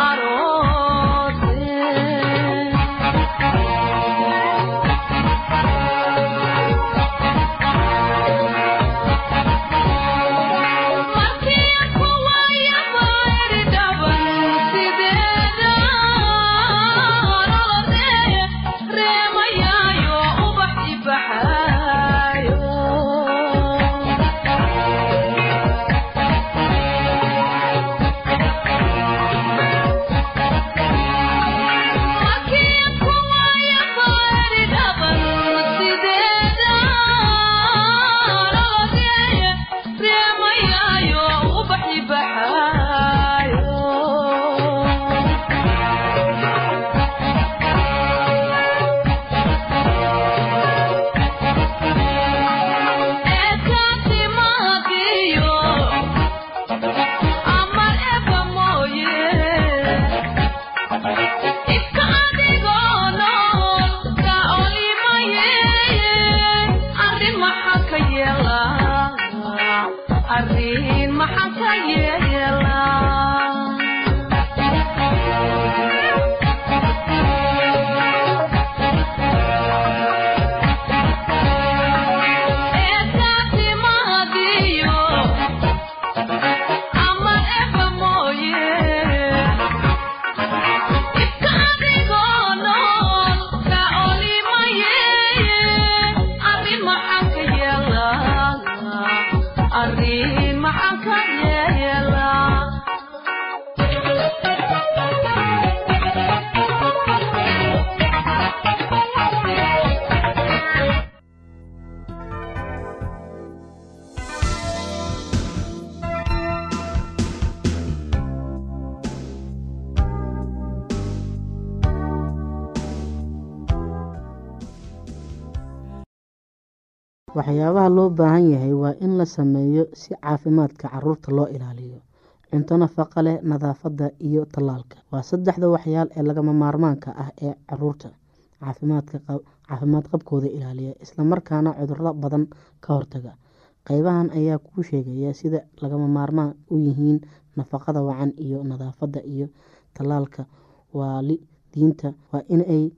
Bye. Waxyaabaha loo baahan yahay waa in la sameeyo si caafimaadka carruurta loo ilaaliyo. Cunto nafaqa leh nadaafada iyo tallaalka. Waa saddexda waxyaal ee lagama maarmaanka ah ee carruurta caafimaad qabkooda ilaaliya islamarkaana cuduro badan ka hortaga. Qeybahan ayaa kuu sheegaya sida lagama maarmaan u yihiin nafaqada wacan iyo nadaafada iyo tallaalka. Waalidiinta waa inay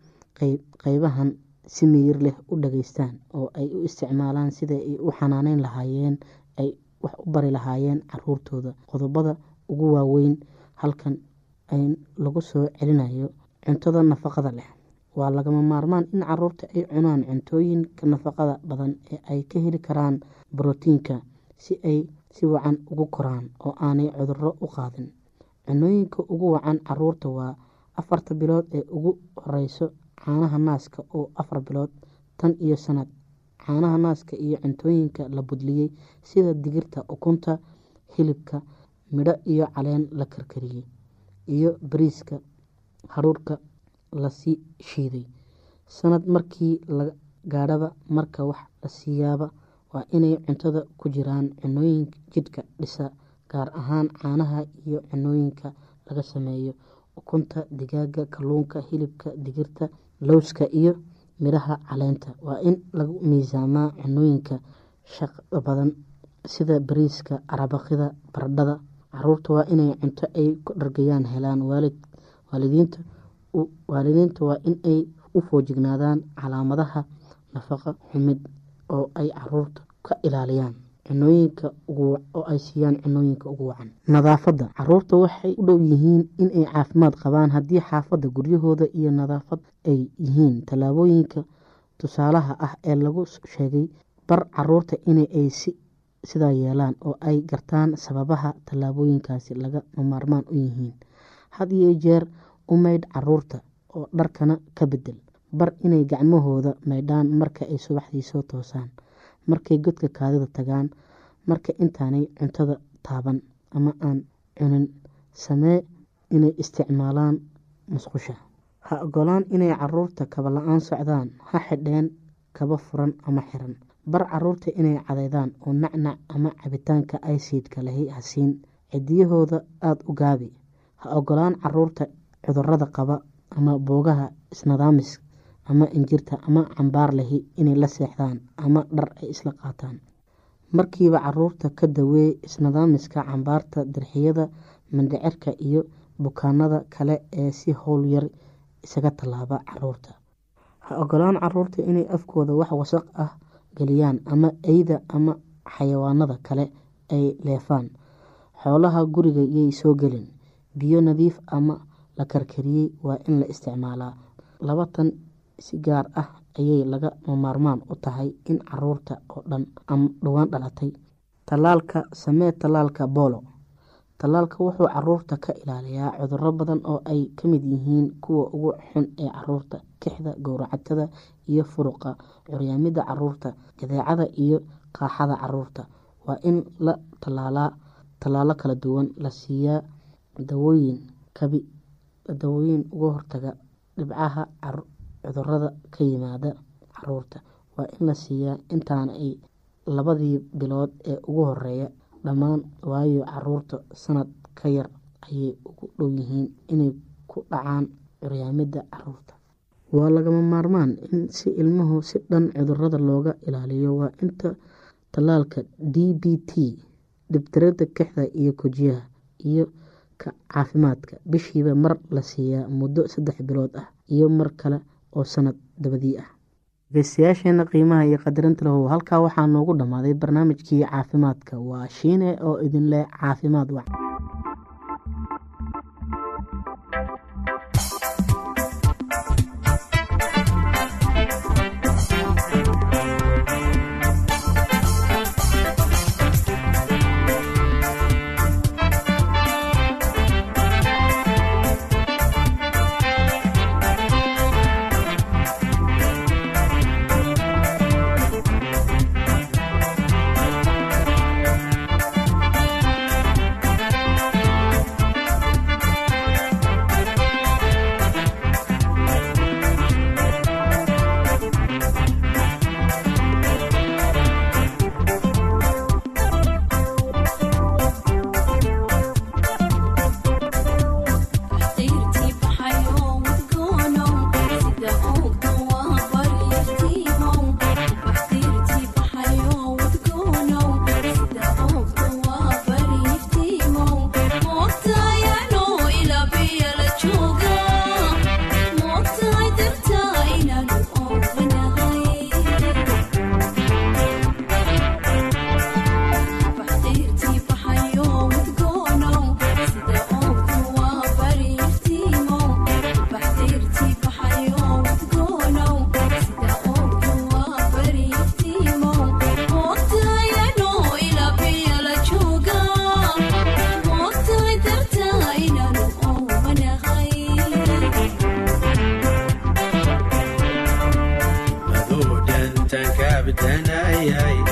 qeybahan si miyir leh u dhageystaan oo ay u isticmaalaan sida ay u xanaaneyn lahaayeen ay wax u bari lahaayeen caruurtooda. Qodobada ugu waaweyn halkan lagu soo celinayo cuntada nafaqada leh. Waa lagama maarmaan in carruurta ay cunaan cuntooyinka nafaqada badan ee ay ka heli karaan brotiinka si ay si wacan ugu koraan oo aanay cuduro u qaadin. Cunooyinka ugu wacan carruurta waa afarta bilood ee ugu horeyso caanaha naaska oo afar bilood tan iyo sanad caanaha naaska iyo cuntooyinka la budliyey sida digirta ukunta hilibka midho iyo caleen la karkariyey iyo bariiska haruurka la sii shiiday. Sanad markii la gaadhaba marka wax la siiyaaba waa inay cuntada ku jiraan cunooyinka jidhka dhisa gaar ahaan caanaha iyo cunooyinka laga sameeyo. Ukunta digaaga kalluunka hilibka digirta lowska iyo midhaha caleenta. Waa in lagu miisaamaa cunooyinka shaqo badan sida bariiska arabaqida baradhada. Caruurta waa inay cunto ay ku dhargayaan helaan waalidiinta waa in ay u foojignaadaan calaamadaha nafaqa xumid oo ay carruurta ka ilaaliyaan cunooyinka oo ay siiyaan cunooyinka ugu wacan. Nadaafadda. Caruurta waxay u dhow yihiin inay caafimaad qabaan haddii xaafadda guryahooda iyo nadaafad ay yihiin. Tallaabooyinka tusaalaha ah ee lagu sheegay bar carruurta in ay sidaa yeelaan oo ay gartaan sababaha tallaabooyinkaasi laga maarmaan u yihiin. Had iyo jeer u maydh carruurta oo dharkana ka bedel bar inay gacmahooda maydhaan marka ay subaxdii soo toosaan markay godka kaadida tagaan marka intaanay cuntada taaban ama aan cunin samee inay isticmaalaan musqusha. Ha ogolaan inay carruurta kaba la'aan socdaan ha xidheen kaba furan ama xiran. Bar carruurta inay cadeydaan oo nacnac ama cabitaanka aysiidka lahi hasiin. Cidiyahooda aada u gaabi. Ha ogolaan carruurta cudurrada qaba ama boogaha isnadaamis ama injirta ama cambaar lahi inay la seexdaan ama dhar ay isla qaataan. Markiiba carruurta ka daweey isnadaamiska cambaarta dirxiyada mindhicirka iyo bukaanada kale ee si howl yar isaga tallaaba carruurta ha ogolaan carruurta inay afkooda wax wasaq ah geliyaan ama eyda ama xayawaanada kale ay leefaan. Xoolaha guriga yay soo gelin. Biyo nadiif ama la karkariyey waa in la isticmaalaa. Labatan si gaar ah ayay laga maarmaan u tahay in carruurta oo dhan dhowaan dhalatay. Tallaalka samee tallaalka boolo tallaalka wuxuu carruurta ka ilaaliyaa cuduro badan oo ay ka mid yihiin kuwa ugu xun ee carruurta kixda gowracatada iyo furuqa curyaamida carruurta jadeecada iyo qaaxada carruurta. Waa in la tallaalaa tallaalo kala duwan la siiyaa dawooyin kabi dawooyin uga hortaga dhibcaha cudurrada ka yimaada carruurta waa in la siiyaa intaana ay labadii bilood ee ugu horreeya dhammaan waayo carruurta sanad ka yar ayay ugu dhow yihiin inay ku dhacaan curyaamida carruurta waa lagama maarmaan in si ilmuhu si dhan cudurrada looga ilaaliyo. Waa inta tallaalka d b t dhibtirada kexda iyo kojiyaha iyo ka caafimaadka. Bishiiba mar la siiyaa muddo saddex bilood ah iyo mar kale oo sanad dabadii ah. Dhegeystayaasheena qiimaha iyo qadarinta lahu halkaa waxaa noogu dhammaaday barnaamijkii caafimaadka. Waa shiine oo idin leh caafimaad wac cabdanayay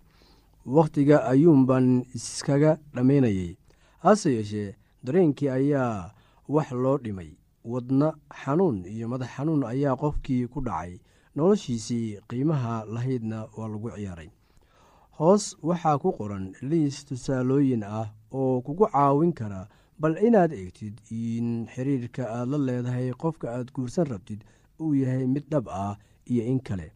wakhtiga ayuunbaan iskaga dhammaynayay hase yeeshee dareenkii ayaa wax loo dhimay. Wadna xanuun iyo madax xanuun ayaa qofkii ku dhacay. Noloshiisii qiimaha lahaydna waa lagu ciyaaray. Hoos waxaa ku qoran liis tusaalooyin ah oo kugu caawin kara bal inaad eegtid in xiriirka aad la leedahay qofka aad guursan rabtid uu yahay mid dhab ah iyo in kale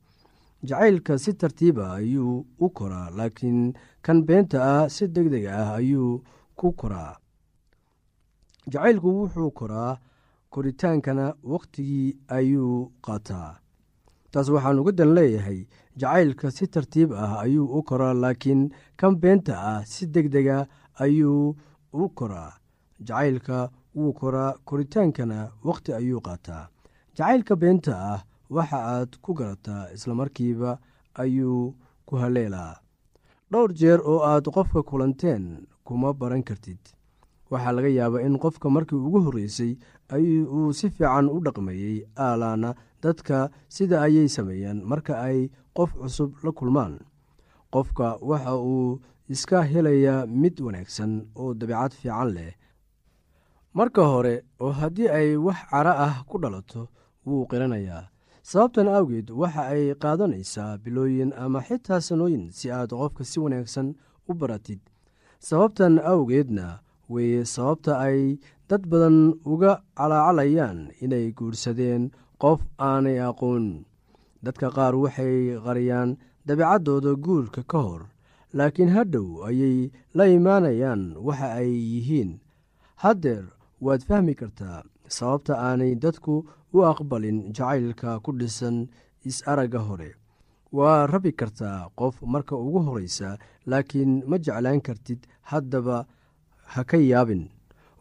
jacaylka si tartiiba ayuu u koraa laakiin kan beenta ah si deg deg ah ayuu ku koraa. Jacaylku wuxuu koraa koritaankana wakhtigii ayuu qaataa. Taas waxaan uga dan leeyahay jacaylka si tartiib ah ayuu u koraa laakiin kan beenta ah si deg dega ayuu u koraa. Jacaylka wuu koraa koritaankana wakhti ayuu qaataa. Jacaylka beenta ah waxa aad ku garataa islamarkiiba ayuu ku haleelaa. Dhowr jeer oo aad qofka kulanteen kuma baran kartid. Waxaa laga yaabaa in qofka markii ugu horreysay uu si fiican u dhaqmayey aalaana dadka sida ayay sameeyaan marka ay qof cusub la kulmaan. Qofka waxa uu iska helaya mid wanaagsan oo dabeicad fiican leh. Marka hore oo haddii ay wax cara ah ku dhalato wuu qiranayaa sababtan awgeed waxa ay qaadanaysaa bilooyin ama xitaa sanooyin si aad qofka si wanaagsan u baratid. Sababtan awgeedna weeye sababta ay dad badan uga calaacalayaan inay guursadeen qof aanay aqoon. Dadka qaar waxay qariyaan dabeecaddooda guurka ka hor laakiin hadhow ayay la imaanayaan waxa ay yihiin. Haddeer waad fahmi kartaa sababta aanay dadku u aqbalin jacaylka ku dhisan is-aragga hore. Waa rabi kartaa qof marka ugu horreysa laakiin ma jeclaan kartid haddaba ha ka yaabin.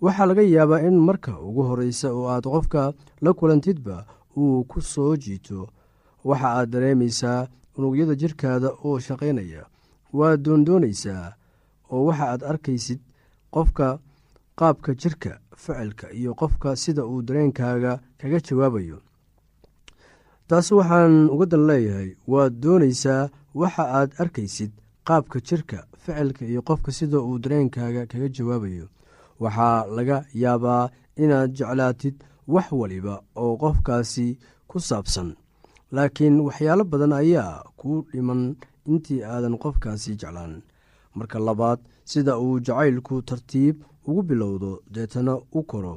Waxaa laga yaabaa in marka ugu horreysa oo aad qofka la kulantidba uu ku soo jiito waxa aad dareemaysaa unugyada jirkaada oo shaqaynaya. Waad doondoonaysaa oo waxa aad arkaysid qofka qaabka jirka ficilka iyo qofka sida uu dareenkaaga kaga jawaabayo. Taas waxaan uga dan leeyahay waad doonaysaa waxa aad arkaysid qaabka jirka ficilka iyo qofka sida uu dareenkaaga kaga jawaabayo. Waxaa laga yaabaa inaad jeclaatid wax waliba oo qofkaasi ku saabsan laakiin waxyaalo badan ayaa kuu dhiman intii aadan qofkaasi jeclaan marka labaad sida uu jacaylku tartiib ugu bilowdo deetana u koro.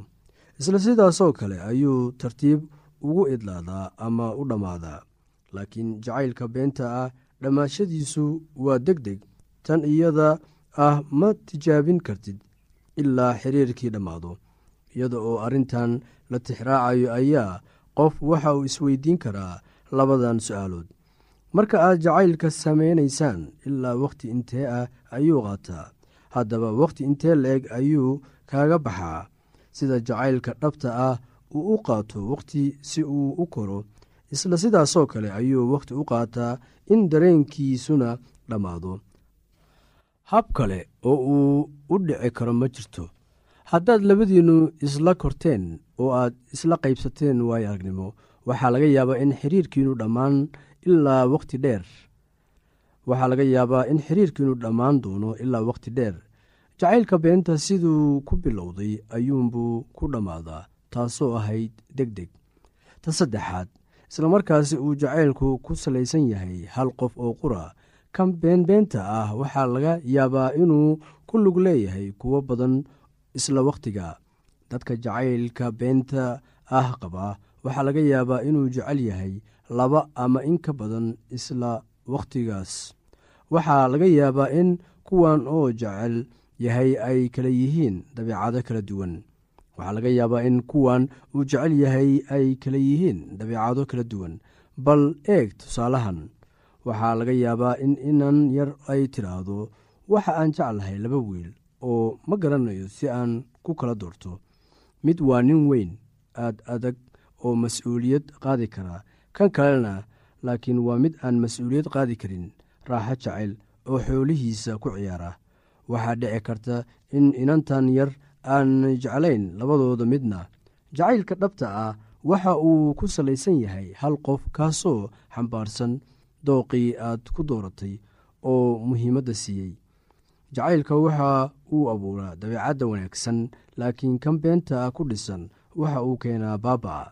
Isla sidaasoo kale ayuu tartiib ugu idlaadaa ama u dhammaadaa laakiin jacaylka beenta ah dhammaashadiisu waa deg deg tan iyada ah ma tijaabin kartid ilaa xiriirkii dhammaado. Iyada oo arrintan la tixraacayo ayaa qof waxa uu isweydiin karaa labadan su'aalood marka aad jacaylka samaynaysaan ilaa wakhti intee ah ayuu qaataa. Haddaba wakhti intee la-eg ayuu kaaga baxaa. Sida jacaylka dhabta ah uu u qaato wakhti si uu u koro isla sidaasoo kale ayuu wakhti u qaataa in dareenkiisuna dhammaado hab kale oo uu u dhici karo ma jirto. Haddaad labadiinnu isla korteen oo aad isla qaybsateen waayo aragnimo. Waxaa laga yaabaa in xiriirkiinu dhammaan ilaa wakhti dheer. Waxaa laga yaabaa in xiriirkiinu dhammaan doono ilaa wakhti dheer. Jacaylka beenta siduu ku bilowday ayuunbuu ku dhammaadaa taasoo ahayd deg deg ta saddexaad islamarkaasi uu jacaylku ku salaysan yahay hal qof oo qura. Kan beenbeenta ah waxaa laga yaabaa inuu ku lug leeyahay kuwo badan isla wakhtiga dadka jacaylka beenta ah qaba waxaa laga yaabaa inuu jecel yahay laba ama in ka badan isla wakhtigaas waxaa laga yaabaa in kuwan oo jecel yahay ay kala yihiin dabeicado kala duwan. Waxaa laga yaabaa in kuwan uu jecel yahay ay kala yihiin dabeicado kala duwan. Bal eeg tusaalahan waxaa laga yaabaa in inan yar ay tidhaahdo waxa aan jeclahay laba wiil oo ma garanayo si aan ku kala doorto. Mid waa nin weyn aad adag oo mas'uuliyad qaadi karaa kan kalena laakiin waa mid aan mas'uuliyad qaadi karin raaxo jacayl oo xoolihiisa ku ciyaara. Waxaa dhici karta in inantan yar aan jeclayn labadooda midna. Jacaylka dhabta ah waxa uu ku salaysan yahay hal qof kaasoo xambaarsan dooqii aad ku dooratay oo muhiimadda siiyey. Jacaylka waxa uu abuuraa dabeecadda wanaagsan laakiin kan beenta ku dhisan waxa uu keenaa baaba'a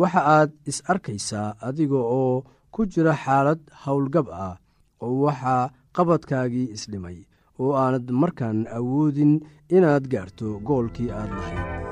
waxa aad is arkaysaa adiga oo ku jira xaalad howlgab ah oo waxaa qabadkaagii isdhimay oo aanad markaan awoodin inaad gaarto goolkii aad lahayd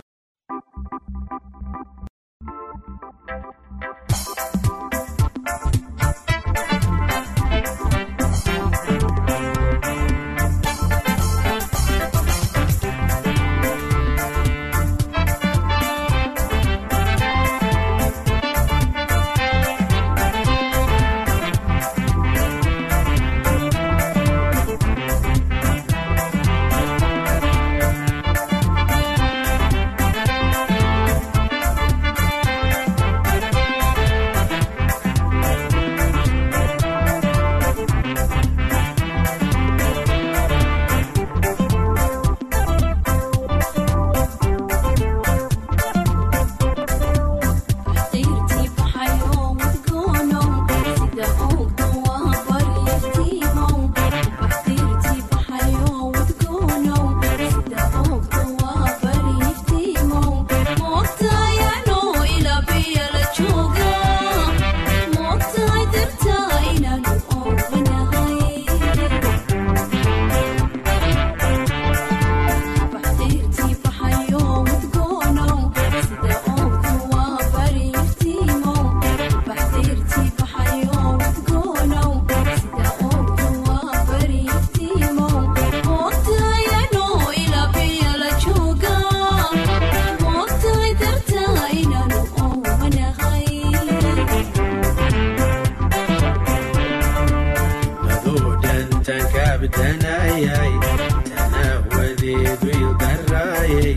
aadeedu ildarraayey